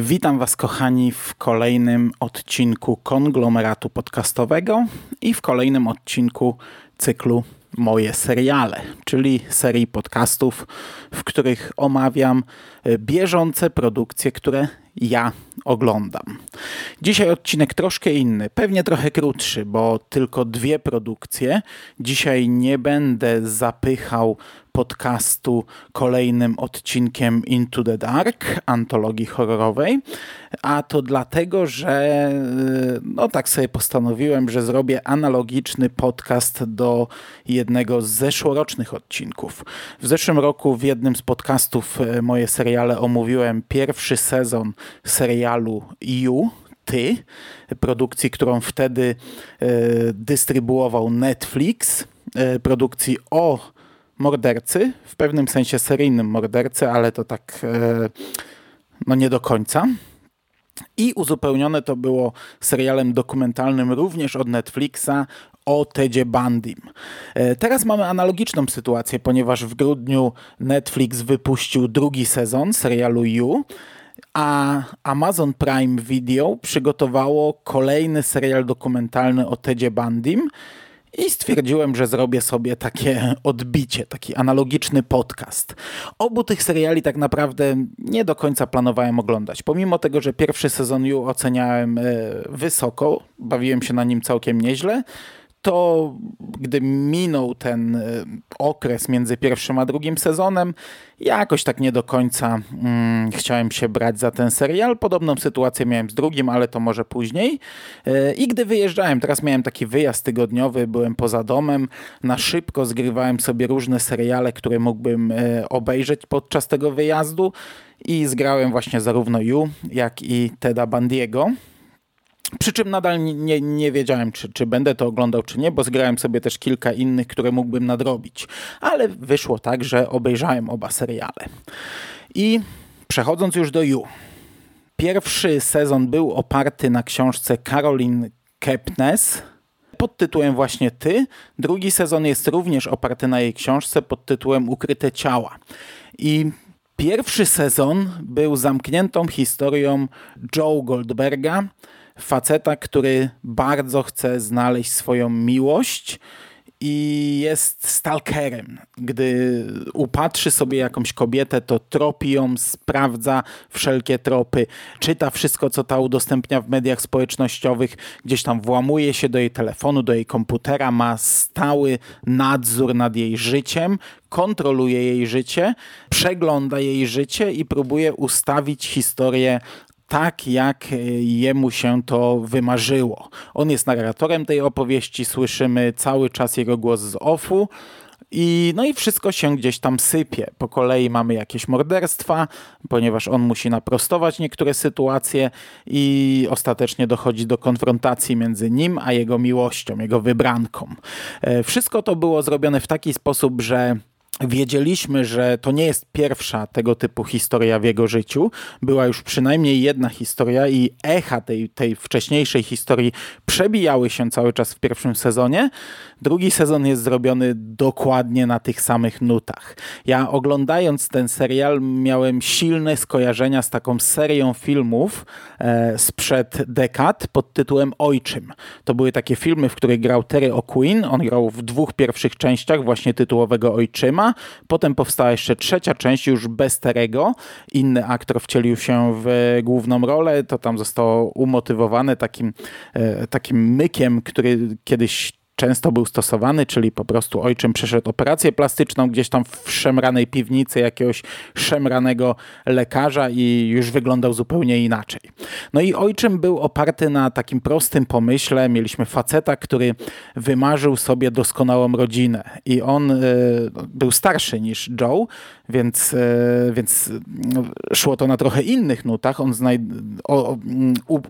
Witam Was, kochani, w kolejnym odcinku konglomeratu podcastowego i w kolejnym odcinku cyklu Moje seriale, czyli serii podcastów, w których omawiam bieżące produkcje, które ja oglądam. Dzisiaj odcinek troszkę inny, pewnie trochę krótszy, bo tylko dwie produkcje. Dzisiaj nie będę zapychał podcastu kolejnym odcinkiem Into the Dark, antologii horrorowej, a to dlatego, że no tak sobie postanowiłem, że zrobię analogiczny podcast do jednego z zeszłorocznych odcinków. W zeszłym roku w jednym z podcastów e, moje seriale omówiłem pierwszy sezon serialu You, Ty, produkcji, którą wtedy e, dystrybuował Netflix, produkcji o mordercy, w pewnym sensie seryjnym mordercy, ale to tak e, no nie do końca. I uzupełnione to było serialem dokumentalnym również od Netflixa o Tedzie Bandim. E, teraz mamy analogiczną sytuację, ponieważ w grudniu Netflix wypuścił drugi sezon serialu You, a Amazon Prime Video przygotowało kolejny serial dokumentalny o Tedzie Bandim, i stwierdziłem, że zrobię sobie takie odbicie, taki analogiczny podcast. Obu tych seriali tak naprawdę nie do końca planowałem oglądać. Pomimo tego, że pierwszy sezon You oceniałem e, wysoko, bawiłem się na nim całkiem nieźle, to gdy minął ten e, okres między pierwszym a drugim sezonem, jakoś tak nie do końca mm, chciałem się brać za ten serial. Podobną sytuację miałem z drugim, ale to może później. E, I gdy wyjeżdżałem, teraz miałem taki wyjazd tygodniowy, byłem poza domem, na szybko zgrywałem sobie różne seriale, które mógłbym e, obejrzeć podczas tego wyjazdu i zgrałem właśnie zarówno You, jak i Teda Bandiego. Przy czym nadal nie, nie wiedziałem, czy, czy będę to oglądał, czy nie, bo zgrałem sobie też kilka innych, które mógłbym nadrobić. Ale wyszło tak, że obejrzałem oba seriale. I przechodząc już do You. Pierwszy sezon był oparty na książce Caroline Kepnes pod tytułem właśnie Ty. Drugi sezon jest również oparty na jej książce pod tytułem Ukryte ciała. I pierwszy sezon był zamkniętą historią Joe Goldberga, faceta, który bardzo chce znaleźć swoją miłość i jest stalkerem. Gdy upatrzy sobie jakąś kobietę, to tropi ją, sprawdza wszelkie tropy, czyta wszystko, co ta udostępnia w mediach społecznościowych, gdzieś tam włamuje się do jej telefonu, do jej komputera, ma stały nadzór nad jej życiem, kontroluje jej życie, przegląda jej życie i próbuje ustawić historię tak, jak e, jemu się to wymarzyło. On jest narratorem tej opowieści, słyszymy cały czas jego głos z offu. I, no i wszystko się gdzieś tam sypie. Po kolei mamy jakieś morderstwa, ponieważ on musi naprostować niektóre sytuacje i ostatecznie dochodzi do konfrontacji między nim a jego miłością, jego wybranką. E, wszystko to było zrobione w taki sposób, że Wiedzieliśmy, że to nie jest pierwsza tego typu historia w jego życiu. Była już przynajmniej jedna historia i echa tej, tej wcześniejszej historii przebijały się cały czas w pierwszym sezonie. Drugi sezon jest zrobiony dokładnie na tych samych nutach. Ja oglądając ten serial miałem silne skojarzenia z taką serią filmów e, sprzed dekad pod tytułem Ojczym. To były takie filmy, w których grał Terry O'Quinn. On grał w dwóch pierwszych częściach właśnie tytułowego Ojczyma Potem powstała jeszcze trzecia część, już bez Terego. Inny aktor wcielił się w główną rolę. To tam zostało umotywowane takim, e, takim mykiem, który kiedyś często był stosowany, czyli po prostu ojczym przeszedł operację plastyczną gdzieś tam w szemranej piwnicy jakiegoś szemranego lekarza i już wyglądał zupełnie inaczej. No i ojczym był oparty na takim prostym pomyśle. Mieliśmy faceta, który wymarzył sobie doskonałą rodzinę i on y, był starszy niż Joe, więc, y, więc no, szło to na trochę innych nutach. On o,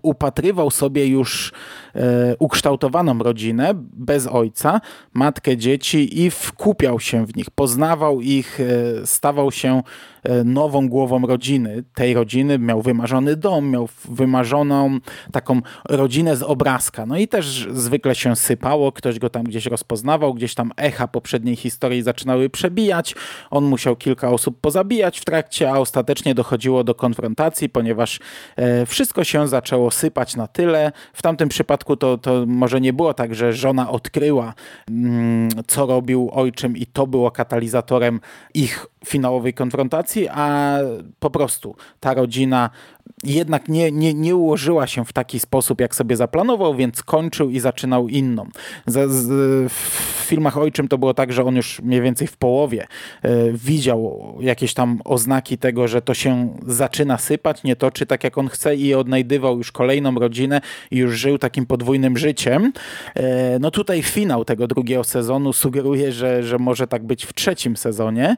upatrywał sobie już y, ukształtowaną rodzinę bez ojca, matkę, dzieci i wkupiał się w nich, poznawał ich, stawał się E, nową głową rodziny. Tej rodziny miał wymarzony dom, miał wymarzoną taką rodzinę z obrazka. No i też zwykle się sypało, ktoś go tam gdzieś rozpoznawał, gdzieś tam echa poprzedniej historii zaczynały przebijać. On musiał kilka osób pozabijać w trakcie, a ostatecznie dochodziło do konfrontacji, ponieważ e, wszystko się zaczęło sypać na tyle. W tamtym przypadku to, to może nie było tak, że żona odkryła, mm, co robił ojczym i to było katalizatorem ich finałowej konfrontacji, a po prostu ta rodzina jednak nie, nie, nie ułożyła się w taki sposób, jak sobie zaplanował, więc kończył i zaczynał inną. Z, z, w filmach Ojczym to było tak, że on już mniej więcej w połowie y, widział jakieś tam oznaki tego, że to się zaczyna sypać, nie toczy tak, jak on chce i odnajdywał już kolejną rodzinę i już żył takim podwójnym życiem. Y, no tutaj finał tego drugiego sezonu sugeruje, że, że może tak być w trzecim sezonie,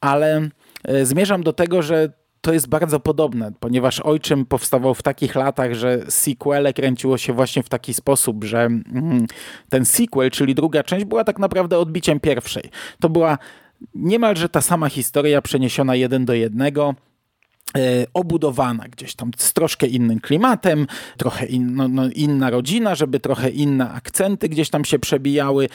ale e, zmierzam do tego, że to jest bardzo podobne, ponieważ Ojczym powstawał w takich latach, że sequele kręciło się właśnie w taki sposób, że mm, ten sequel, czyli druga część, była tak naprawdę odbiciem pierwszej. To była niemalże ta sama historia przeniesiona jeden do jednego obudowana gdzieś tam z troszkę innym klimatem, trochę in, no, no, inna rodzina, żeby trochę inne akcenty gdzieś tam się przebijały, e,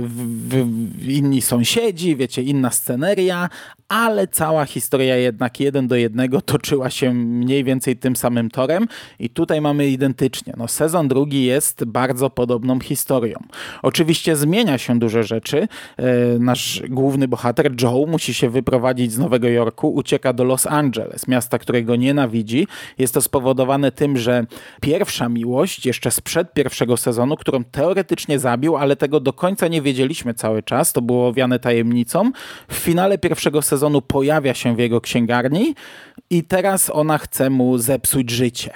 w, w, inni sąsiedzi, wiecie, inna sceneria, ale cała historia jednak jeden do jednego toczyła się mniej więcej tym samym torem i tutaj mamy identycznie. No, sezon drugi jest bardzo podobną historią. Oczywiście zmienia się duże rzeczy. E, nasz główny bohater Joe musi się wyprowadzić z Nowego Jorku, ucieka do Los Angeles, miasta, którego nienawidzi. Jest to spowodowane tym, że pierwsza miłość, jeszcze sprzed pierwszego sezonu, którą teoretycznie zabił, ale tego do końca nie wiedzieliśmy cały czas, to było owiane tajemnicą, w finale pierwszego sezonu pojawia się w jego księgarni i teraz ona chce mu zepsuć życie.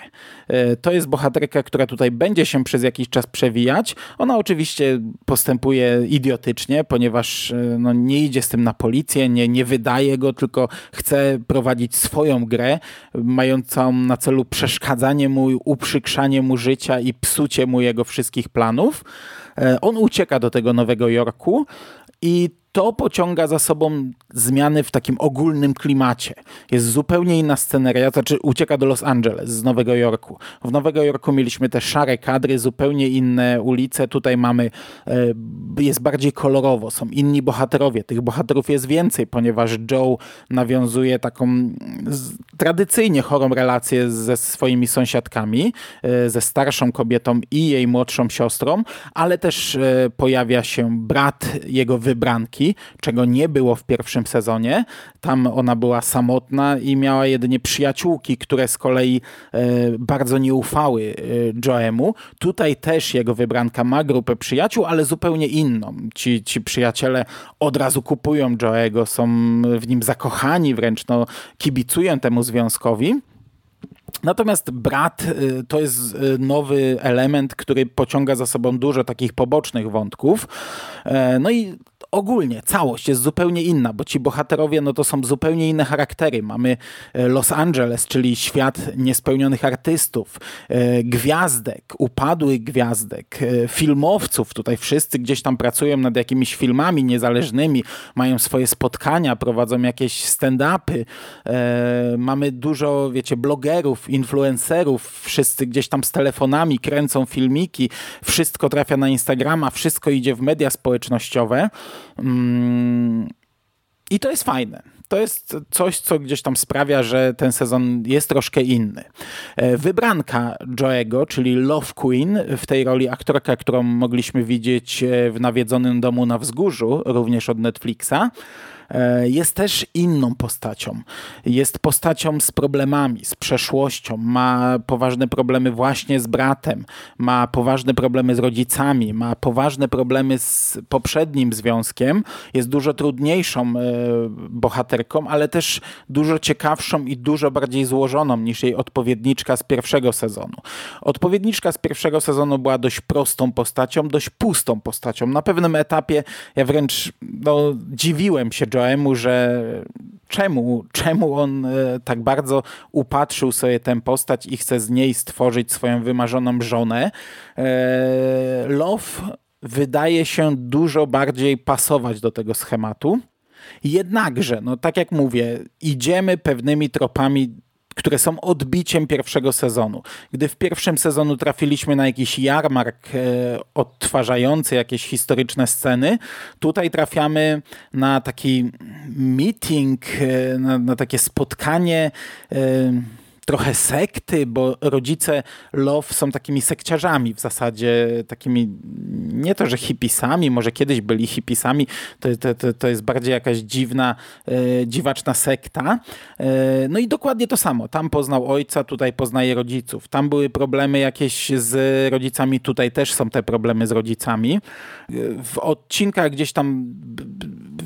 E, to jest bohaterka, która tutaj będzie się przez jakiś czas przewijać. Ona oczywiście postępuje idiotycznie, ponieważ e, no, nie idzie z tym na policję, nie, nie wydaje go, tylko chce prowadzić swoją grę, mającą na celu przeszkadzanie mu, uprzykrzanie mu życia i psucie mu jego wszystkich planów. E, on ucieka do tego Nowego Jorku i to pociąga za sobą zmiany w takim ogólnym klimacie. Jest zupełnie inna sceneria, znaczy ucieka do Los Angeles z Nowego Jorku. W Nowego Jorku mieliśmy te szare kadry, zupełnie inne ulice. Tutaj mamy, e, jest bardziej kolorowo, są inni bohaterowie. Tych bohaterów jest więcej, ponieważ Joe nawiązuje taką tradycyjnie chorą relację ze swoimi sąsiadkami, e, ze starszą kobietą i jej młodszą siostrą, ale też e, pojawia się brat jego wybranki, czego nie było w pierwszym sezonie. Tam ona była samotna i miała jedynie przyjaciółki, które z kolei e, bardzo nie ufały e, Joemu. Tutaj też jego wybranka ma grupę przyjaciół, ale zupełnie inną. Ci, ci przyjaciele od razu kupują Joego, są w nim zakochani wręcz, no, kibicują temu związkowi. Natomiast brat y, to jest nowy element, który pociąga za sobą dużo takich pobocznych wątków. E, no i ogólnie całość jest zupełnie inna, bo ci bohaterowie no to są zupełnie inne charaktery. Mamy e, Los Angeles, czyli świat niespełnionych artystów, e, gwiazdek, upadłych gwiazdek, e, filmowców. Tutaj wszyscy gdzieś tam pracują nad jakimiś filmami niezależnymi, mają swoje spotkania, prowadzą jakieś stand-upy. Mamy dużo, wiecie, blogerów, influencerów, wszyscy gdzieś tam z telefonami kręcą filmiki, wszystko trafia na Instagrama, wszystko idzie w media społecznościowe. Mm, I to jest fajne. To jest coś, co gdzieś tam sprawia, że ten sezon jest troszkę inny. E, wybranka Joego, czyli Love Queen, w tej roli aktorka, którą mogliśmy widzieć e, w nawiedzonym domu na wzgórzu, również od Netflixa, jest też inną postacią. Jest postacią z problemami, z przeszłością, ma poważne problemy właśnie z bratem, ma poważne problemy z rodzicami, ma poważne problemy z poprzednim związkiem, jest dużo trudniejszą e, bohaterką, ale też dużo ciekawszą i dużo bardziej złożoną niż jej odpowiedniczka z pierwszego sezonu. Odpowiedniczka z pierwszego sezonu była dość prostą postacią, dość pustą postacią. Na pewnym etapie ja wręcz no, dziwiłem się Joemu, że czemu, czemu on e, tak bardzo upatrzył sobie tę postać i chce z niej stworzyć swoją wymarzoną żonę. E, Love wydaje się dużo bardziej pasować do tego schematu. Jednakże, no tak jak mówię, idziemy pewnymi tropami które są odbiciem pierwszego sezonu. Gdy w pierwszym sezonu trafiliśmy na jakiś jarmark e, odtwarzający jakieś historyczne sceny, tutaj trafiamy na taki meeting, e, na, na takie spotkanie. Trochę sekty, bo rodzice Love są takimi sekciarzami w zasadzie, takimi nie to, że hipisami, może kiedyś byli hipisami, to, to, to jest bardziej jakaś dziwna, e, dziwaczna sekta. E, no i dokładnie to samo. Tam poznał ojca, tutaj poznaje rodziców. Tam były problemy jakieś z rodzicami, tutaj też są te problemy z rodzicami. E, w odcinkach gdzieś tam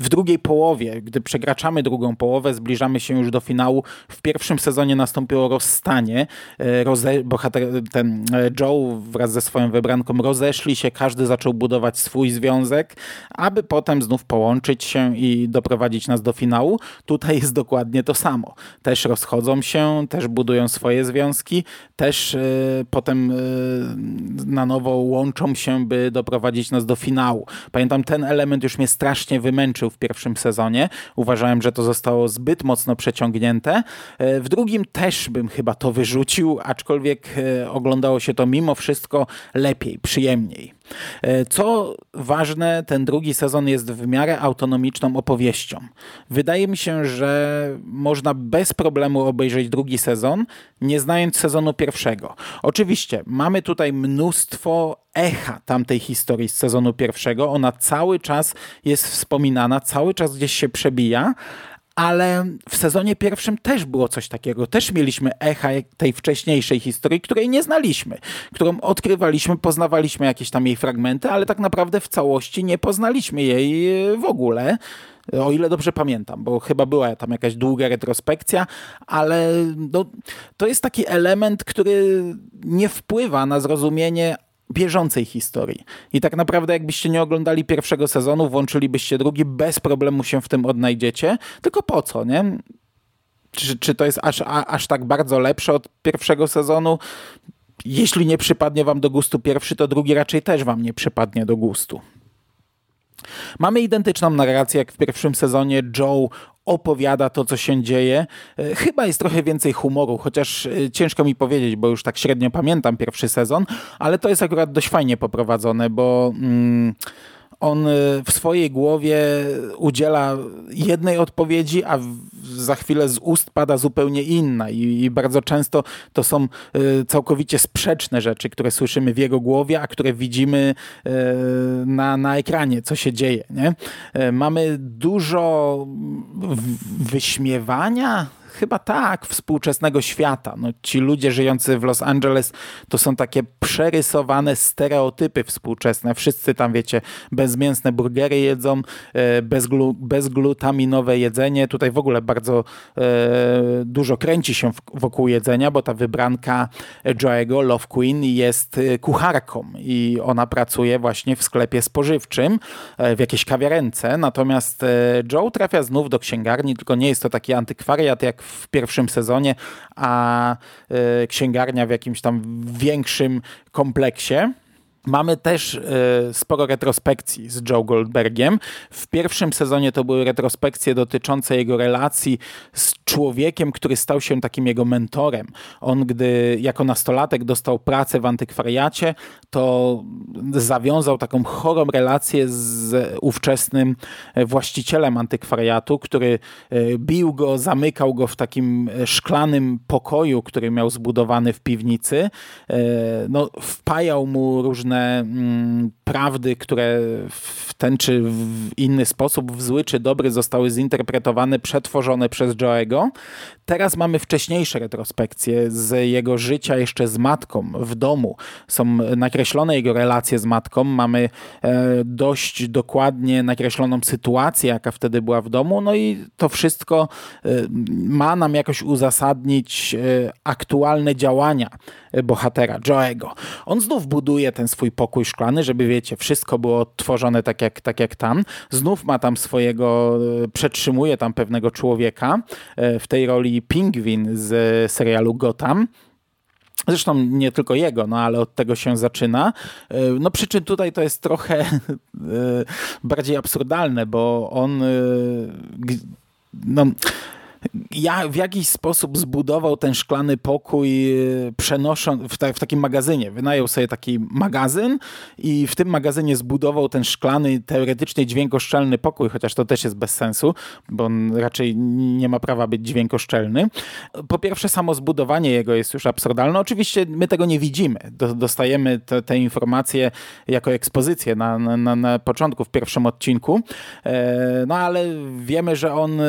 w drugiej połowie, gdy przekraczamy drugą połowę, zbliżamy się już do finału. W pierwszym sezonie nastąpiło rozstanie. E, roze, bohater, ten e, Joe wraz ze swoją wybranką rozeszli się, każdy zaczął budować swój związek, aby potem znów połączyć się i doprowadzić nas do finału. Tutaj jest dokładnie to samo. Też rozchodzą się, też budują swoje związki, też y, potem y, na nowo łączą się, by doprowadzić nas do finału. Pamiętam, ten element już mnie strasznie wymęczył w pierwszym sezonie. Uważałem, że to zostało zbyt mocno przeciągnięte. W drugim też bym chyba to wyrzucił, aczkolwiek e, oglądało się to mimo wszystko lepiej, przyjemniej. E, co ważne, ten drugi sezon jest w miarę autonomiczną opowieścią. Wydaje mi się, że można bez problemu obejrzeć drugi sezon, nie znając sezonu pierwszego. Oczywiście mamy tutaj mnóstwo echa tamtej historii z sezonu pierwszego. Ona cały czas jest wspominana, cały czas gdzieś się przebija, ale w sezonie pierwszym też było coś takiego. Też mieliśmy echa tej wcześniejszej historii, której nie znaliśmy, którą odkrywaliśmy, poznawaliśmy jakieś tam jej fragmenty, ale tak naprawdę w całości nie poznaliśmy jej w ogóle. O ile dobrze pamiętam, bo chyba była tam jakaś długa retrospekcja, ale no, to jest taki element, który nie wpływa na zrozumienie bieżącej historii. I tak naprawdę jakbyście nie oglądali pierwszego sezonu, włączylibyście drugi, bez problemu się w tym odnajdziecie. Tylko po co, nie? Czy, czy to jest aż, a, aż tak bardzo lepsze od pierwszego sezonu? Jeśli nie przypadnie wam do gustu pierwszy, to drugi raczej też wam nie przypadnie do gustu. Mamy identyczną narrację jak w pierwszym sezonie. Joe opowiada to, co się dzieje. E, chyba jest trochę więcej humoru, chociaż e, ciężko mi powiedzieć, bo już tak średnio pamiętam pierwszy sezon, ale to jest akurat dość fajnie poprowadzone, bo. Mm, on y, w swojej głowie udziela jednej odpowiedzi, a za chwilę z ust pada zupełnie inna i, i, bardzo często to są y, całkowicie sprzeczne rzeczy, które słyszymy w jego głowie, a które widzimy y, na, na ekranie, co się dzieje. Nie? Mamy dużo wyśmiewania, Chyba tak, współczesnego świata. No, ci ludzie żyjący w Los Angeles to są takie przerysowane stereotypy współczesne. Wszyscy tam, wiecie, bezmięsne burgery jedzą, e, bezglu, bezglutaminowe jedzenie. Tutaj w ogóle bardzo e, dużo kręci się wokół jedzenia, bo ta wybranka Joe'ego, Love Queen, jest e, kucharką i ona pracuje właśnie w sklepie spożywczym, w jakiejś kawiarence. Natomiast Joe trafia znów do księgarni, tylko nie jest to taki antykwariat jak w pierwszym sezonie, a e, księgarnia w jakimś tam większym kompleksie. Mamy też y, sporo retrospekcji z Joe Goldbergiem. W pierwszym sezonie to były retrospekcje dotyczące jego relacji z człowiekiem, który stał się takim jego mentorem. On, gdy jako nastolatek dostał pracę w antykwariacie, to zawiązał taką chorą relację z ówczesnym właścicielem antykwariatu, który y, bił go, zamykał go w takim szklanym pokoju, który miał zbudowany w piwnicy. No, wpajał mu różne różne mm, prawdy, które w ten czy w inny sposób, w zły czy dobry zostały zinterpretowane, przetworzone przez Joe'ego. Teraz mamy wcześniejsze retrospekcje z jego życia jeszcze z matką w domu. Są nakreślone jego relacje z matką. Mamy e, dość dokładnie nakreśloną sytuację, jaka wtedy była w domu. No i to wszystko e, ma nam jakoś uzasadnić e, aktualne działania bohatera, Joe'ego. On znów buduje ten swój pokój szklany, żeby wiecie, wszystko było odtworzone tak jak, tak jak tam. Znów ma tam swojego, przetrzymuje tam pewnego człowieka w tej roli Pingwin z serialu Gotham. Zresztą nie tylko jego, no ale od tego się zaczyna. E, no przy czym tutaj to jest trochę e, bardziej absurdalne, bo on e, no, ja w jakiś sposób zbudował ten szklany pokój, y, przenosząc w, ta, w, takim magazynie. Wynajął sobie taki magazyn i w tym magazynie zbudował ten szklany, teoretycznie dźwiękoszczelny pokój, chociaż to też jest bez sensu, bo on raczej nie ma prawa być dźwiękoszczelny. Po pierwsze, samo zbudowanie jego jest już absurdalne. Oczywiście my tego nie widzimy. Dostajemy te, te informacje jako ekspozycję na, na, na początku, w pierwszym odcinku. E, no ale wiemy, że on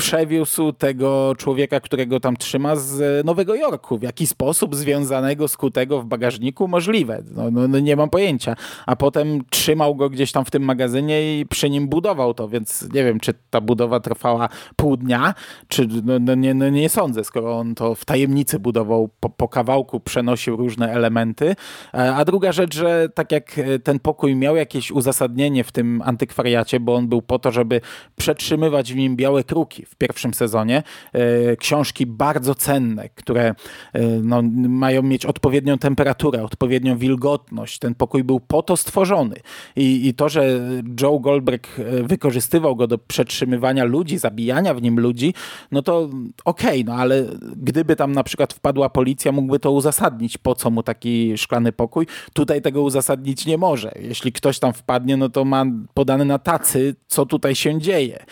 przewiózł tego człowieka, którego tam trzyma z Nowego Jorku. W jaki sposób związanego, skutego w bagażniku możliwe? No, no, no, nie mam pojęcia. A potem trzymał go gdzieś tam w tym magazynie i przy nim budował to, więc nie wiem, czy ta budowa trwała pół dnia, czy no, no nie, no nie sądzę, skoro on to w tajemnicy budował, po, po kawałku przenosił różne elementy. E, a druga rzecz, że tak jak ten pokój miał jakieś uzasadnienie w tym antykwariacie, bo on był po to, żeby przetrzymywać w nim białe kruki w pierwszym sezonie. E, książki bardzo cenne, które e, no, mają mieć odpowiednią temperaturę, odpowiednią wilgotność. Ten pokój był po to stworzony. I, i to, że Joe Goldberg e, wykorzystywał go do przetrzymywania ludzi, zabijania w nim ludzi, no to okej, okay, no ale gdyby tam na przykład wpadła policja, mógłby to uzasadnić, po co mu taki szklany pokój. Tutaj tego uzasadnić nie może. Jeśli ktoś tam wpadnie, no to ma podane na tacy, co tutaj się dzieje.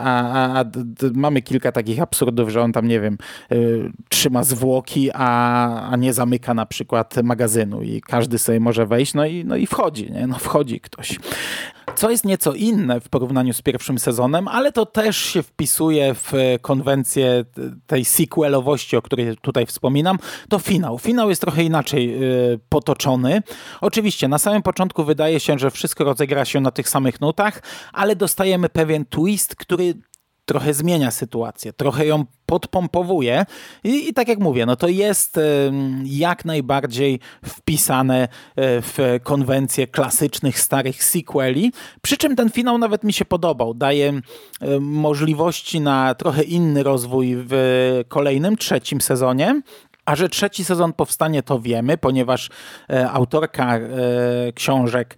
A, a, a mamy kilka takich absurdów, że on tam, nie wiem, y, trzyma zwłoki, a, a nie zamyka na przykład magazynu i każdy sobie może wejść, no i, no i wchodzi, nie? No wchodzi ktoś. Co jest nieco inne w porównaniu z pierwszym sezonem, ale to też się wpisuje w konwencję tej sequelowości, o której tutaj wspominam, to finał. Finał jest trochę inaczej y, potoczony. Oczywiście na samym początku wydaje się, że wszystko rozegra się na tych samych nutach, ale dostajemy pewien twist, który trochę zmienia sytuację, trochę ją podpompowuje. I, i tak jak mówię, no to jest jak najbardziej wpisane e, w konwencję klasycznych, starych sequeli, przy czym ten finał nawet mi się podobał, daje możliwości na trochę inny rozwój w kolejnym, trzecim sezonie, a że trzeci sezon powstanie, to wiemy, ponieważ e, autorka e, książek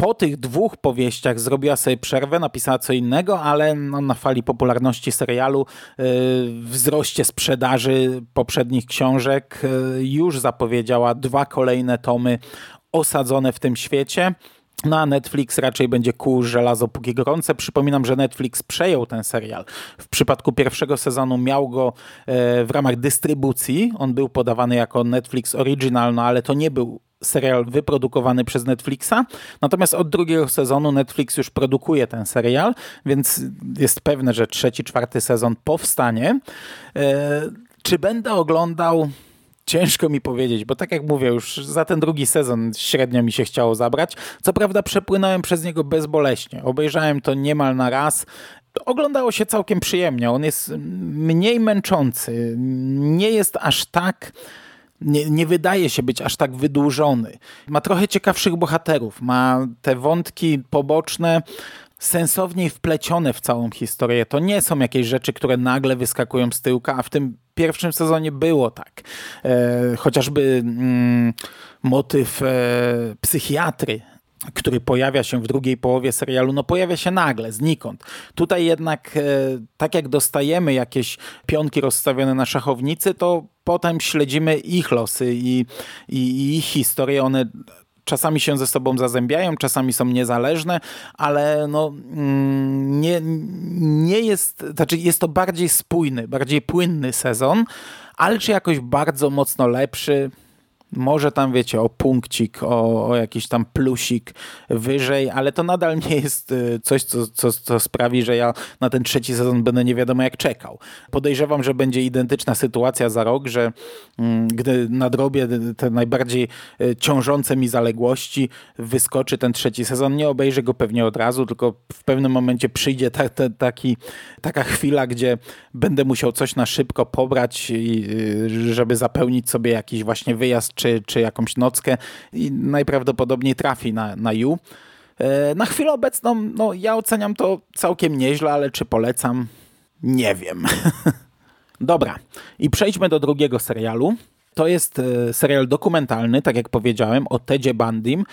po tych dwóch powieściach zrobiła sobie przerwę, napisała co innego, ale no, na fali popularności serialu, yy, wzroście sprzedaży poprzednich książek yy, już zapowiedziała dwa kolejne tomy osadzone w tym świecie. No a Netflix raczej będzie kół żelazo póki gorące. Przypominam, że Netflix przejął ten serial. W przypadku pierwszego sezonu miał go e, w ramach dystrybucji. On był podawany jako Netflix Original, no ale to nie był serial wyprodukowany przez Netflixa. Natomiast od drugiego sezonu Netflix już produkuje ten serial, więc jest pewne, że trzeci, czwarty sezon powstanie. E, czy będę oglądał? Ciężko mi powiedzieć, bo tak jak mówię, już za ten drugi sezon średnio mi się chciało zabrać. Co prawda przepłynąłem przez niego bezboleśnie. Obejrzałem to niemal na raz oglądało się całkiem przyjemnie. On jest mniej męczący. Nie jest aż tak nie, nie wydaje się być aż tak wydłużony. Ma trochę ciekawszych bohaterów, ma te wątki poboczne, sensowniej wplecione w całą historię. To nie są jakieś rzeczy, które nagle wyskakują z tyłka, a w tym pierwszym sezonie było tak. E, chociażby mm, motyw e, psychiatry który pojawia się w drugiej połowie serialu, no pojawia się nagle, znikąd. Tutaj jednak, e, tak jak dostajemy jakieś pionki rozstawione na szachownicy, to potem śledzimy ich losy i, i, i ich historie. One czasami się ze sobą zazębiają, czasami są niezależne, ale no, mm, nie, nie jest, znaczy jest to bardziej spójny, bardziej płynny sezon, ale czy jakoś bardzo mocno lepszy? Może tam, wiecie, o punkcik, o, o jakiś tam plusik wyżej, ale to nadal nie jest y, coś, co, co, co sprawi, że ja na ten trzeci sezon będę nie wiadomo jak czekał. Podejrzewam, że będzie identyczna sytuacja za rok, że mm, gdy nadrobię te najbardziej y, ciążące mi zaległości, wyskoczy ten trzeci sezon, nie obejrzę go pewnie od razu, tylko w pewnym momencie przyjdzie ta, ta, taki, taka chwila, gdzie będę musiał coś na szybko pobrać, i, y, żeby zapełnić sobie jakiś właśnie wyjazd czy, czy jakąś nockę i najprawdopodobniej trafi na, na You. E, na chwilę obecną, no ja oceniam to całkiem nieźle, ale czy polecam? Nie wiem. Dobra, i przejdźmy do drugiego serialu. To jest e, serial dokumentalny, tak jak powiedziałem, o Tedzie Bundym.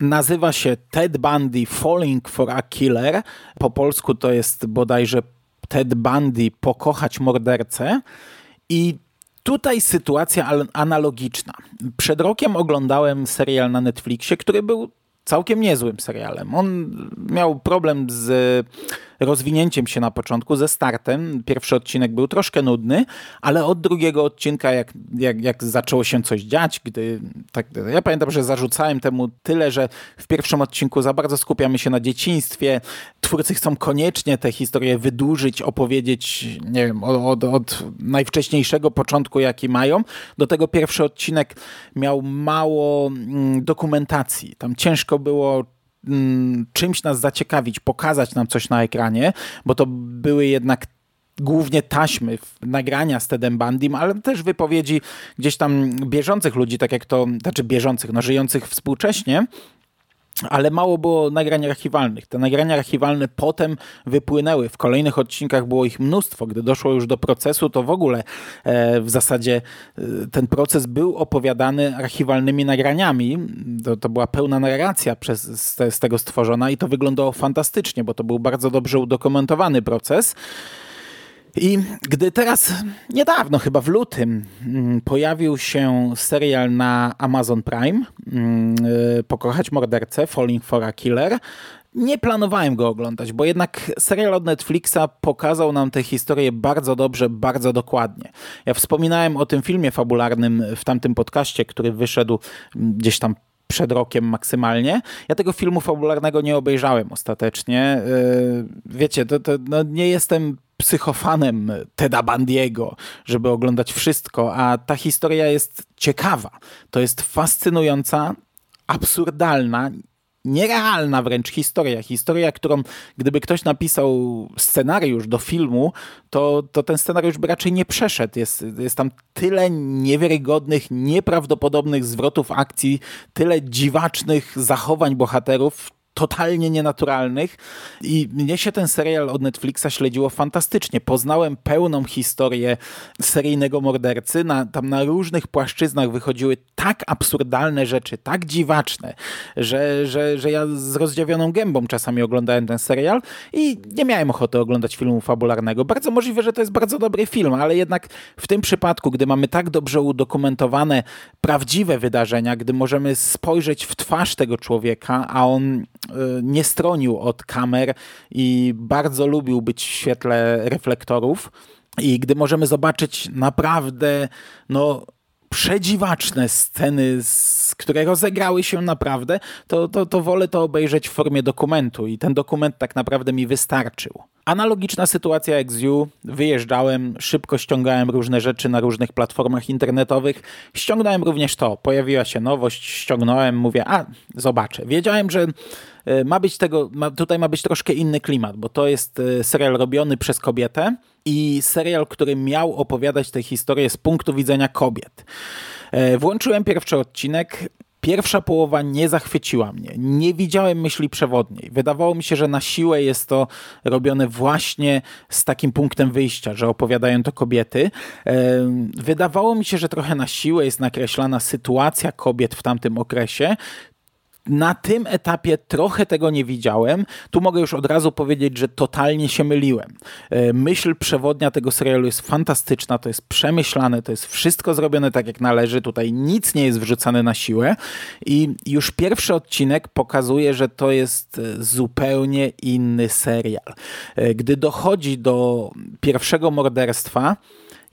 Nazywa się Ted Bundy Falling for a Killer. Po polsku to jest bodajże Ted Bundy Pokochać mordercę. I Tutaj sytuacja analogiczna. Przed rokiem oglądałem serial na Netflixie, który był całkiem niezłym serialem. On miał problem z rozwinięciem się na początku, ze startem. Pierwszy odcinek był troszkę nudny, ale od drugiego odcinka, jak, jak, jak zaczęło się coś dziać, gdy tak, ja pamiętam, że zarzucałem temu tyle, że w pierwszym odcinku za bardzo skupiamy się na dzieciństwie. Twórcy chcą koniecznie tę historię wydłużyć, opowiedzieć, nie wiem, od, od najwcześniejszego początku, jaki mają. Do tego pierwszy odcinek miał mało mm, dokumentacji. Tam ciężko było Mm, czymś nas zaciekawić, pokazać nam coś na ekranie, bo to były jednak głównie taśmy, nagrania z Tedem Bandym, ale też wypowiedzi gdzieś tam bieżących ludzi, tak jak to, znaczy bieżących, no żyjących współcześnie, ale mało było nagrań archiwalnych. Te nagrania archiwalne potem wypłynęły. W kolejnych odcinkach było ich mnóstwo. Gdy doszło już do procesu, to w ogóle e, w zasadzie e, ten proces był opowiadany archiwalnymi nagraniami. To, to była pełna narracja przez, z, te, z tego stworzona i to wyglądało fantastycznie, bo to był bardzo dobrze udokumentowany proces. I gdy teraz, niedawno, chyba w lutym, mm, pojawił się serial na Amazon Prime, mm, y, Pokochać mordercę, Falling for a Killer, nie planowałem go oglądać, bo jednak serial od Netflixa pokazał nam tę historię bardzo dobrze, bardzo dokładnie. Ja wspominałem o tym filmie fabularnym w tamtym podcaście, który wyszedł gdzieś tam przed rokiem maksymalnie. Ja tego filmu fabularnego nie obejrzałem ostatecznie. Y, wiecie, to, to no nie jestem psychofanem Teda Bandiego, żeby oglądać wszystko, a ta historia jest ciekawa. To jest fascynująca, absurdalna, nierealna wręcz historia. Historia, którą gdyby ktoś napisał scenariusz do filmu, to, to ten scenariusz by raczej nie przeszedł. Jest, jest tam tyle niewiarygodnych, nieprawdopodobnych zwrotów akcji, tyle dziwacznych zachowań bohaterów, totalnie nienaturalnych i mnie się ten serial od Netflixa śledziło fantastycznie. Poznałem pełną historię seryjnego mordercy. Na, tam na różnych płaszczyznach wychodziły tak absurdalne rzeczy, tak dziwaczne, że, że, że ja z rozdziawioną gębą czasami oglądałem ten serial i nie miałem ochoty oglądać filmu fabularnego. Bardzo możliwe, że to jest bardzo dobry film, ale jednak w tym przypadku, gdy mamy tak dobrze udokumentowane prawdziwe wydarzenia, gdy możemy spojrzeć w twarz tego człowieka, a on nie stronił od kamer i bardzo lubił być w świetle reflektorów. I gdy możemy zobaczyć naprawdę no, przedziwaczne sceny, które rozegrały się naprawdę, to, to, to wolę to obejrzeć w formie dokumentu i ten dokument tak naprawdę mi wystarczył. Analogiczna sytuacja jak z You. Wyjeżdżałem, szybko ściągałem różne rzeczy na różnych platformach internetowych. Ściągnąłem również to. Pojawiła się nowość, ściągnąłem, mówię, a zobaczę. Wiedziałem, że e, ma być tego, ma, tutaj ma być troszkę inny klimat, bo to jest e, serial robiony przez kobietę i serial, który miał opowiadać tę historię z punktu widzenia kobiet. E, włączyłem pierwszy odcinek. Pierwsza połowa nie zachwyciła mnie. Nie widziałem myśli przewodniej. Wydawało mi się, że na siłę jest to robione właśnie z takim punktem wyjścia, że opowiadają to kobiety. Wydawało mi się, że trochę na siłę jest nakreślana sytuacja kobiet w tamtym okresie, na tym etapie trochę tego nie widziałem. Tu mogę już od razu powiedzieć, że totalnie się myliłem. E, myśl przewodnia tego serialu jest fantastyczna, to jest przemyślane, to jest wszystko zrobione tak jak należy. Tutaj nic nie jest wrzucane na siłę i już pierwszy odcinek pokazuje, że to jest e, zupełnie inny serial. E, gdy dochodzi do pierwszego morderstwa,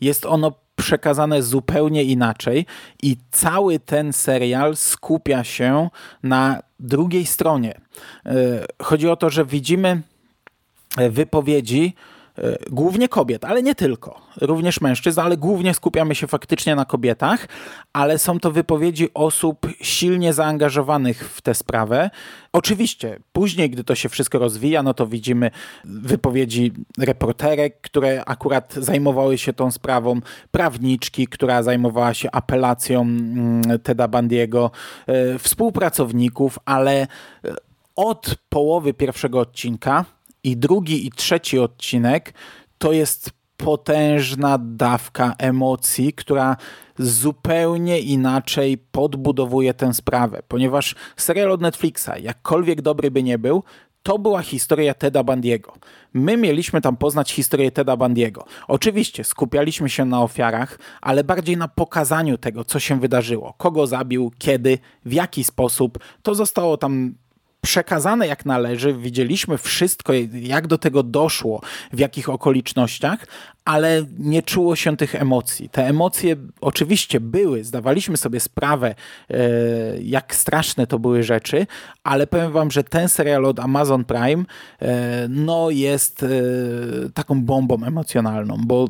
jest ono przekazane zupełnie inaczej i cały ten serial skupia się na drugiej stronie. E, chodzi o to, że widzimy wypowiedzi E, głównie kobiet, ale nie tylko, również mężczyzn, ale głównie skupiamy się faktycznie na kobietach, ale są to wypowiedzi osób silnie zaangażowanych w tę sprawę. Oczywiście, później, gdy to się wszystko rozwija, no to widzimy wypowiedzi reporterek, które akurat zajmowały się tą sprawą, prawniczki, która zajmowała się apelacją mm, Teda Bandiego, e, współpracowników, ale e, od połowy pierwszego odcinka i drugi i trzeci odcinek to jest potężna dawka emocji, która zupełnie inaczej podbudowuje tę sprawę, ponieważ serial od Netflixa, jakkolwiek dobry by nie był, to była historia Teda Bandiego. My mieliśmy tam poznać historię Teda Bandiego. Oczywiście skupialiśmy się na ofiarach, ale bardziej na pokazaniu tego, co się wydarzyło. Kogo zabił, kiedy, w jaki sposób. To zostało tam przekazane jak należy, widzieliśmy wszystko, jak do tego doszło, w jakich okolicznościach, ale nie czuło się tych emocji. Te emocje oczywiście były, zdawaliśmy sobie sprawę, e, jak straszne to były rzeczy, ale powiem wam, że ten serial od Amazon Prime e, no jest e, taką bombą emocjonalną, bo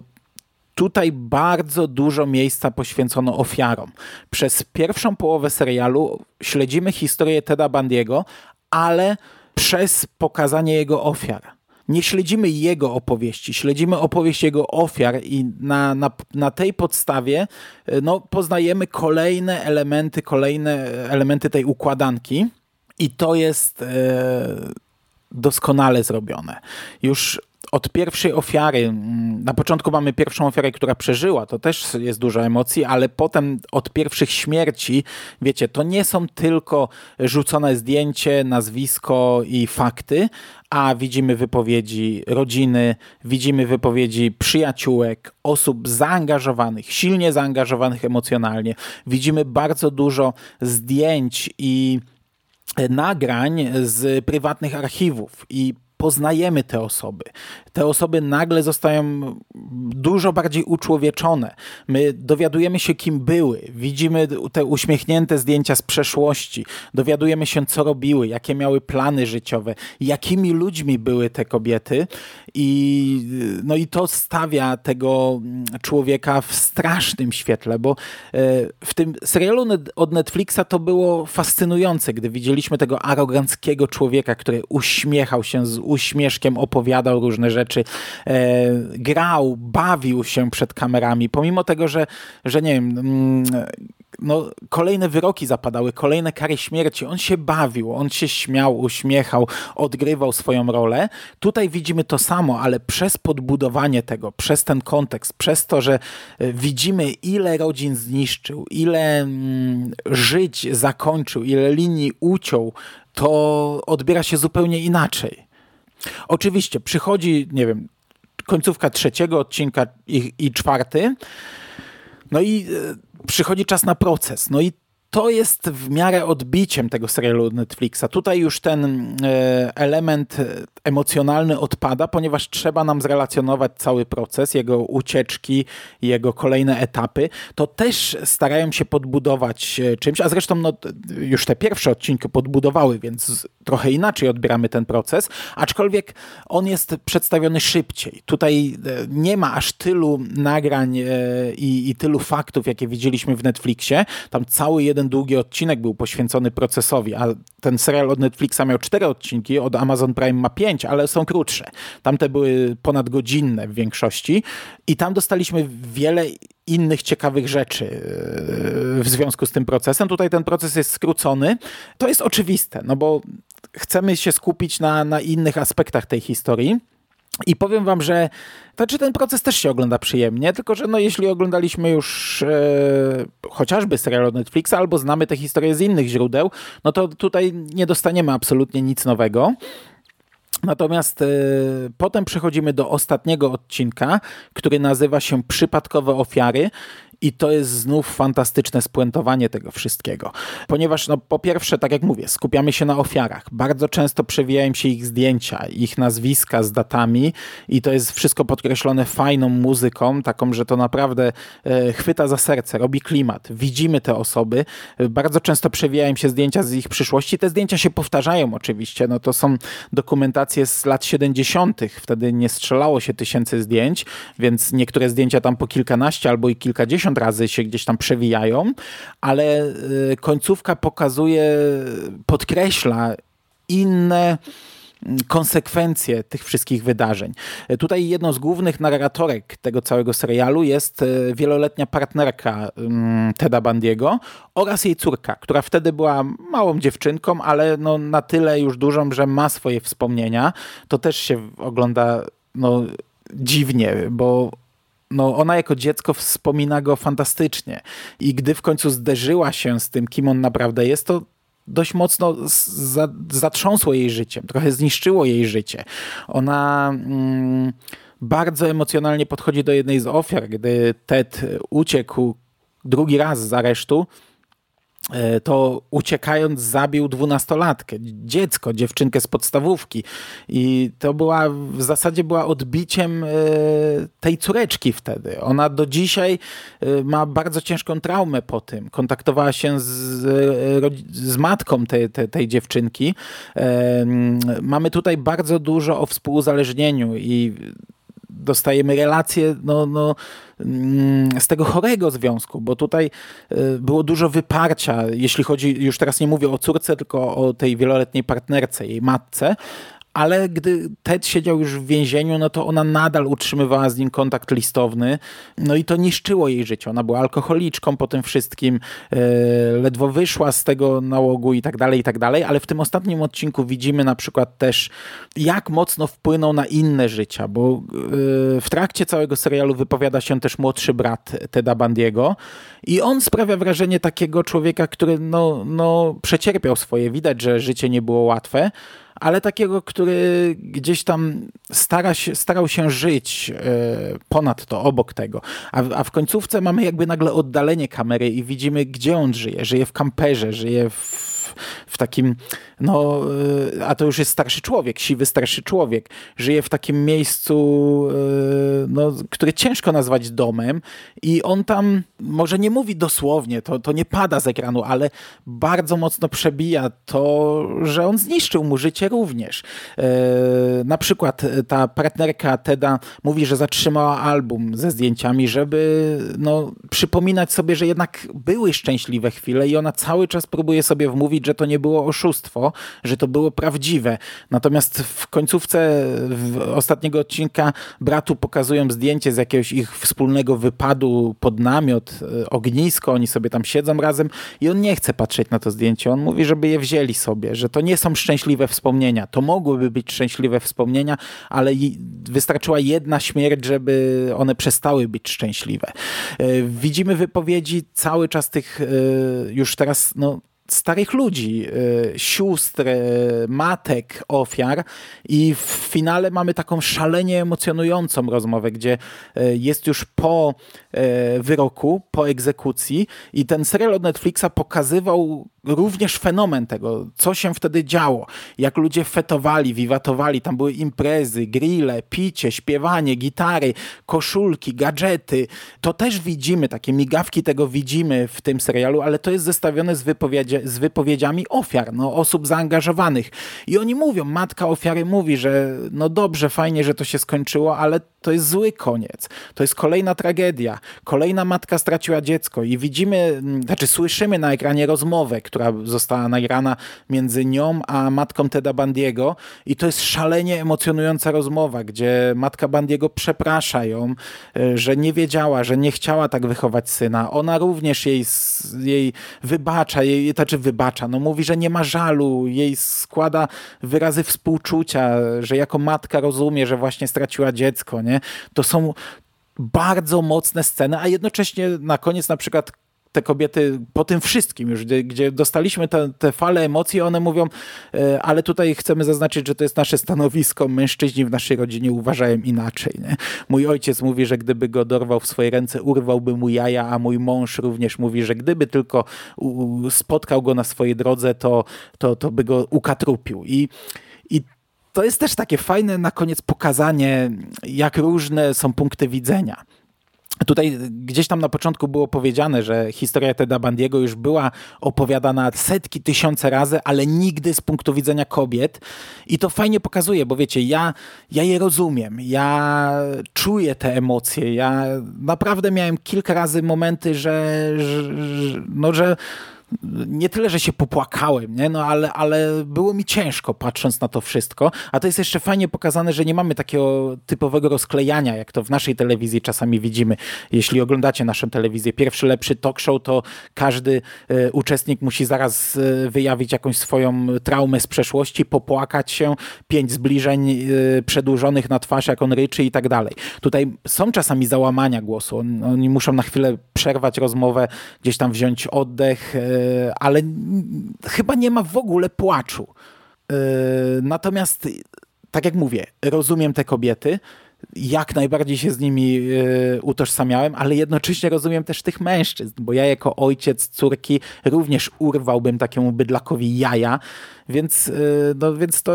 tutaj bardzo dużo miejsca poświęcono ofiarom. Przez pierwszą połowę serialu śledzimy historię Teda Bandiego, ale przez pokazanie jego ofiar. Nie śledzimy jego opowieści, śledzimy opowieść jego ofiar i na, na, na tej podstawie e, no, poznajemy kolejne elementy, kolejne elementy tej układanki i to jest e, doskonale zrobione. Już od pierwszej ofiary, mm, na początku mamy pierwszą ofiarę, która przeżyła, to też jest dużo emocji, ale potem od pierwszych śmierci, wiecie, to nie są tylko rzucone zdjęcie, nazwisko i fakty, a widzimy wypowiedzi rodziny, widzimy wypowiedzi przyjaciółek, osób zaangażowanych, silnie zaangażowanych emocjonalnie. Widzimy bardzo dużo zdjęć i nagrań z prywatnych archiwów i poznajemy te osoby. Te osoby nagle zostają dużo bardziej uczłowieczone. My dowiadujemy się, kim były. Widzimy te uśmiechnięte zdjęcia z przeszłości. Dowiadujemy się, co robiły, jakie miały plany życiowe, jakimi ludźmi były te kobiety. I, no i to stawia tego człowieka w strasznym świetle, bo e, w tym serialu od Netflixa to było fascynujące, gdy widzieliśmy tego aroganckiego człowieka, który uśmiechał się z uśmieszkiem opowiadał różne rzeczy, e, grał, bawił się przed kamerami, pomimo tego, że, że nie wiem, mm, no, kolejne wyroki zapadały, kolejne kary śmierci. On się bawił, on się śmiał, uśmiechał, odgrywał swoją rolę. Tutaj widzimy to samo, ale przez podbudowanie tego, przez ten kontekst, przez to, że e, widzimy, ile rodzin zniszczył, ile mm, żyć zakończył, ile linii uciął, to odbiera się zupełnie inaczej. Oczywiście przychodzi, nie wiem, końcówka trzeciego odcinka i, i czwarty, no i e, przychodzi czas na proces. No i to jest w miarę odbiciem tego serialu Netflixa. Tutaj już ten e, element emocjonalny odpada, ponieważ trzeba nam zrelacjonować cały proces, jego ucieczki, jego kolejne etapy. To też starają się podbudować e, czymś, a zresztą no, już te pierwsze odcinki podbudowały, więc trochę inaczej odbieramy ten proces, aczkolwiek on jest przedstawiony szybciej. Tutaj e, nie ma aż tylu nagrań i, i tylu faktów, jakie widzieliśmy w Netflixie. Tam cały jeden długi odcinek był poświęcony procesowi, a ten serial od Netflixa miał cztery odcinki, od Amazon Prime ma pięć, ale są krótsze. Tamte były ponadgodzinne w większości i tam dostaliśmy wiele innych ciekawych rzeczy yy, w związku z tym procesem. Tutaj ten proces jest skrócony. To jest oczywiste, no bo chcemy się skupić na, na innych aspektach tej historii. I powiem wam, że znaczy ten proces też się ogląda przyjemnie, tylko że no jeśli oglądaliśmy już e, chociażby serial od Netflixa albo znamy tę historię z innych źródeł, no to tutaj nie dostaniemy absolutnie nic nowego. Natomiast e, potem przechodzimy do ostatniego odcinka, który nazywa się Przypadkowe ofiary I to jest znów fantastyczne spuentowanie tego wszystkiego. Ponieważ, no, po pierwsze, tak jak mówię, skupiamy się na ofiarach. Bardzo często przewijają się ich zdjęcia, ich nazwiska z datami i to jest wszystko podkreślone fajną muzyką, taką, że to naprawdę e, chwyta za serce, robi klimat. Widzimy te osoby. Bardzo często przewijają się zdjęcia z ich przyszłości. Te zdjęcia się powtarzają oczywiście. No, to są dokumentacje z lat 70. Wtedy nie strzelało się tysięcy zdjęć, więc niektóre zdjęcia tam po kilkanaście albo i kilkadziesiąt razy się gdzieś tam przewijają, ale y, końcówka pokazuje, podkreśla inne mm, konsekwencje tych wszystkich wydarzeń. Tutaj jedną z głównych narratorek tego całego serialu jest y, wieloletnia partnerka mm, Teda Bandiego oraz jej córka, która wtedy była małą dziewczynką, ale no na tyle już dużą, że ma swoje wspomnienia. To też się ogląda no, dziwnie, bo no ona jako dziecko wspomina go fantastycznie. I gdy w końcu zderzyła się z tym, kim on naprawdę jest, to dość mocno za, zatrząsło jej życiem, trochę zniszczyło jej życie. Ona mm, bardzo emocjonalnie podchodzi do jednej z ofiar, gdy Ted uciekł drugi raz z aresztu to uciekając zabił dwunastolatkę, dziecko, dziewczynkę z podstawówki i to była, w zasadzie była odbiciem e, tej córeczki wtedy. Ona do dzisiaj e, ma bardzo ciężką traumę po tym. Kontaktowała się z, z matką tej, tej, tej dziewczynki. Mamy tutaj bardzo dużo o współuzależnieniu i dostajemy relacje no, no, mm, z tego chorego związku, bo tutaj y, było dużo wyparcia, jeśli chodzi, już teraz nie mówię o córce, tylko o tej wieloletniej partnerce, jej matce, ale gdy Ted siedział już w więzieniu, no to ona nadal utrzymywała z nim kontakt listowny, no i to niszczyło jej życie. Ona była alkoholiczką po tym wszystkim, e, ledwo wyszła z tego nałogu i tak dalej, i tak dalej, ale w tym ostatnim odcinku widzimy na przykład też, jak mocno wpłynął na inne życia, bo e, w trakcie całego serialu wypowiada się też młodszy brat Teda Bandiego i on sprawia wrażenie takiego człowieka, który no, no przecierpiał swoje, widać, że życie nie było łatwe, ale takiego, który gdzieś tam stara się, starał się żyć e, ponad to, obok tego. A, a w końcówce mamy jakby nagle oddalenie kamery i widzimy, gdzie on żyje. Żyje w kamperze, żyje w w takim, no, y, a to już jest starszy człowiek, siwy starszy człowiek, żyje w takim miejscu, y, no, które ciężko nazwać domem i on tam może nie mówi dosłownie, to, to nie pada z ekranu, ale bardzo mocno przebija to, że on zniszczył mu życie również. Y, na przykład ta partnerka Teda mówi, że zatrzymała album ze zdjęciami, żeby no, przypominać sobie, że jednak były szczęśliwe chwile i ona cały czas próbuje sobie wmówić, że to nie było oszustwo, że to było prawdziwe. Natomiast w końcówce ostatniego odcinka bratu pokazują zdjęcie z jakiegoś ich wspólnego wypadu pod namiot, e, ognisko, oni sobie tam siedzą razem i on nie chce patrzeć na to zdjęcie. On mówi, żeby je wzięli sobie, że to nie są szczęśliwe wspomnienia. To mogłyby być szczęśliwe wspomnienia, ale wystarczyła jedna śmierć, żeby one przestały być szczęśliwe. E, widzimy wypowiedzi cały czas tych e, już teraz no, starych ludzi, y, sióstr, y, matek ofiar i w finale mamy taką szalenie emocjonującą rozmowę, gdzie y, jest już po wyroku, po egzekucji i ten serial od Netflixa pokazywał również fenomen tego, co się wtedy działo, jak ludzie fetowali, wiwatowali, tam były imprezy, grille, picie, śpiewanie, gitary, koszulki, gadżety. To też widzimy, takie migawki tego widzimy w tym serialu, ale to jest zestawione z, wypowiedzi, z wypowiedziami ofiar, no, osób zaangażowanych. I oni mówią, matka ofiary mówi, że no dobrze, fajnie, że to się skończyło, ale to jest zły koniec. To jest kolejna tragedia. Kolejna matka straciła dziecko i widzimy, znaczy słyszymy na ekranie rozmowę, która została nagrana między nią a matką Teda Bandiego i to jest szalenie emocjonująca rozmowa, gdzie matka Bandiego przeprasza ją, e, że nie wiedziała, że nie chciała tak wychować syna. Ona również jej, jej wybacza, jej, znaczy wybacza, no mówi, że nie ma żalu, jej składa wyrazy współczucia, że jako matka rozumie, że właśnie straciła dziecko, nie? To są bardzo mocne sceny, a jednocześnie na koniec na przykład te kobiety po tym wszystkim już, gdzie, gdzie dostaliśmy te, te fale emocji, one mówią, e, ale tutaj chcemy zaznaczyć, że to jest nasze stanowisko, mężczyźni w naszej rodzinie uważają inaczej. Nie? Mój ojciec mówi, że gdyby go dorwał w swoje ręce, urwałby mu jaja, a mój mąż również mówi, że gdyby tylko spotkał go na swojej drodze, to, to, to by go ukatrupił. I to jest też takie fajne na koniec pokazanie, jak różne są punkty widzenia. Tutaj gdzieś tam na początku było powiedziane, że historia Teda Bandiego już była opowiadana setki, tysiące razy, ale nigdy z punktu widzenia kobiet. I to fajnie pokazuje, bo wiecie, ja, ja je rozumiem, ja czuję te emocje, ja naprawdę miałem kilka razy momenty, że, że, no, że nie tyle, że się popłakałem, nie? No, ale, ale było mi ciężko patrząc na to wszystko. A to jest jeszcze fajnie pokazane, że nie mamy takiego typowego rozklejania, jak to w naszej telewizji czasami widzimy. Jeśli oglądacie naszą telewizję, pierwszy lepszy talk show, to każdy e, uczestnik musi zaraz e, wyjawić jakąś swoją traumę z przeszłości, popłakać się, pięć zbliżeń e, przedłużonych na twarz, jak on ryczy i tak dalej. Tutaj są czasami załamania głosu. On, oni muszą na chwilę przerwać rozmowę, gdzieś tam wziąć oddech, ale chyba nie ma w ogóle płaczu. E, natomiast, tak jak mówię, rozumiem te kobiety, jak najbardziej się z nimi e, utożsamiałem, ale jednocześnie rozumiem też tych mężczyzn, bo ja jako ojciec córki również urwałbym takiemu bydlakowi jaja, więc, e, no, więc to,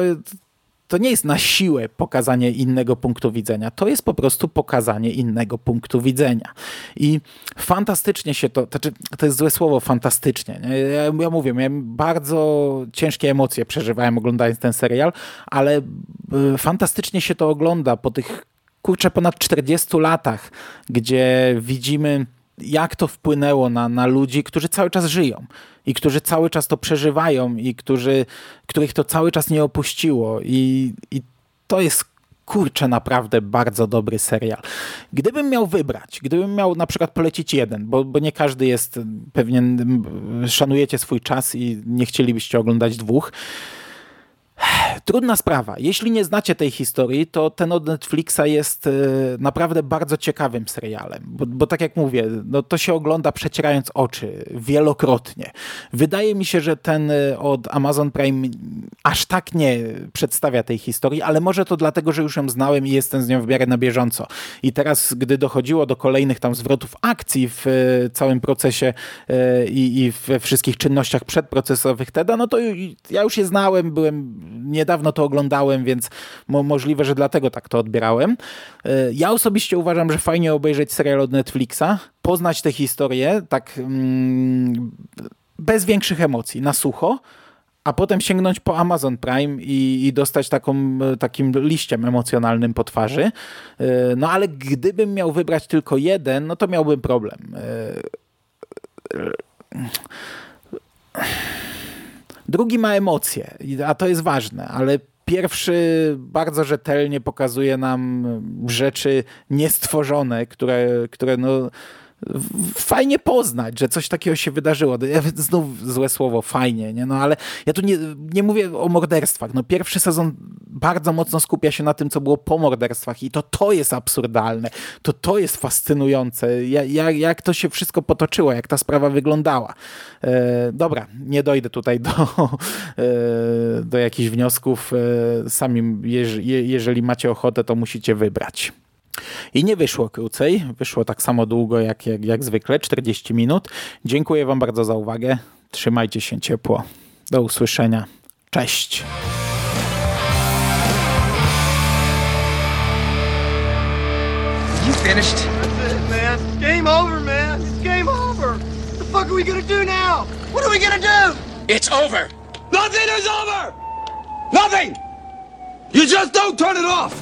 to nie jest na siłę pokazanie innego punktu widzenia. To jest po prostu pokazanie innego punktu widzenia. I fantastycznie się to, to, znaczy, to jest złe słowo, fantastycznie. Ja, ja mówię, miałem bardzo ciężkie emocje, przeżywałem oglądając ten serial, ale y, fantastycznie się to ogląda po tych, kurczę, ponad 40 latach, gdzie widzimy jak to wpłynęło na, na ludzi, którzy cały czas żyją i którzy cały czas to przeżywają i którzy, których to cały czas nie opuściło. I, i to jest kurczę, naprawdę bardzo dobry serial. Gdybym miał wybrać, gdybym miał na przykład polecić jeden, bo, bo nie każdy jest, pewnie szanujecie swój czas i nie chcielibyście oglądać dwóch, Trudna sprawa. Jeśli nie znacie tej historii, to ten od Netflixa jest e, naprawdę bardzo ciekawym serialem, bo, bo, tak jak mówię, no to się ogląda przecierając oczy wielokrotnie. Wydaje mi się, że ten e, od Amazon Prime aż tak nie przedstawia tej historii, ale może to dlatego, że już ją znałem i jestem z nią w miarę na bieżąco. I teraz, gdy dochodziło do kolejnych tam zwrotów akcji w e, całym procesie i, i we wszystkich czynnościach przedprocesowych TEDa, no to ja już je znałem, byłem niedawno to oglądałem, więc mo możliwe, że dlatego tak to odbierałem. E, ja osobiście uważam, że fajnie obejrzeć serial od Netflixa, poznać tę historię tak mm, bez większych emocji, na sucho, a potem sięgnąć po Amazon Prime i, i, dostać taką, takim liściem emocjonalnym po twarzy. E, no ale gdybym miał wybrać tylko jeden, no to miałbym problem. Drugi ma emocje, a to jest ważne, ale pierwszy bardzo rzetelnie pokazuje nam rzeczy niestworzone, które, które no fajnie poznać, że coś takiego się wydarzyło. Znów złe słowo, fajnie, nie? No ale ja tu nie, nie mówię o morderstwach. No pierwszy sezon bardzo mocno skupia się na tym, co było po morderstwach i to to jest absurdalne. To to jest fascynujące. Jak, jak to się wszystko potoczyło, jak ta sprawa wyglądała. E, dobra, nie dojdę tutaj do, e, do jakichś wniosków. E, sami, jeżeli macie ochotę, to musicie wybrać. I nie wyszło krócej, wyszło tak samo długo jak, jak, jak zwykle, 40 minut. Dziękuję Wam bardzo za uwagę. Trzymajcie się ciepło. Do usłyszenia. Cześć. You finished? That's it, man. Game over, man. It's game over. What the fuck are we gonna do now? What are we gonna do? It's over. Nothing is over. Nothing. You just don't turn it off.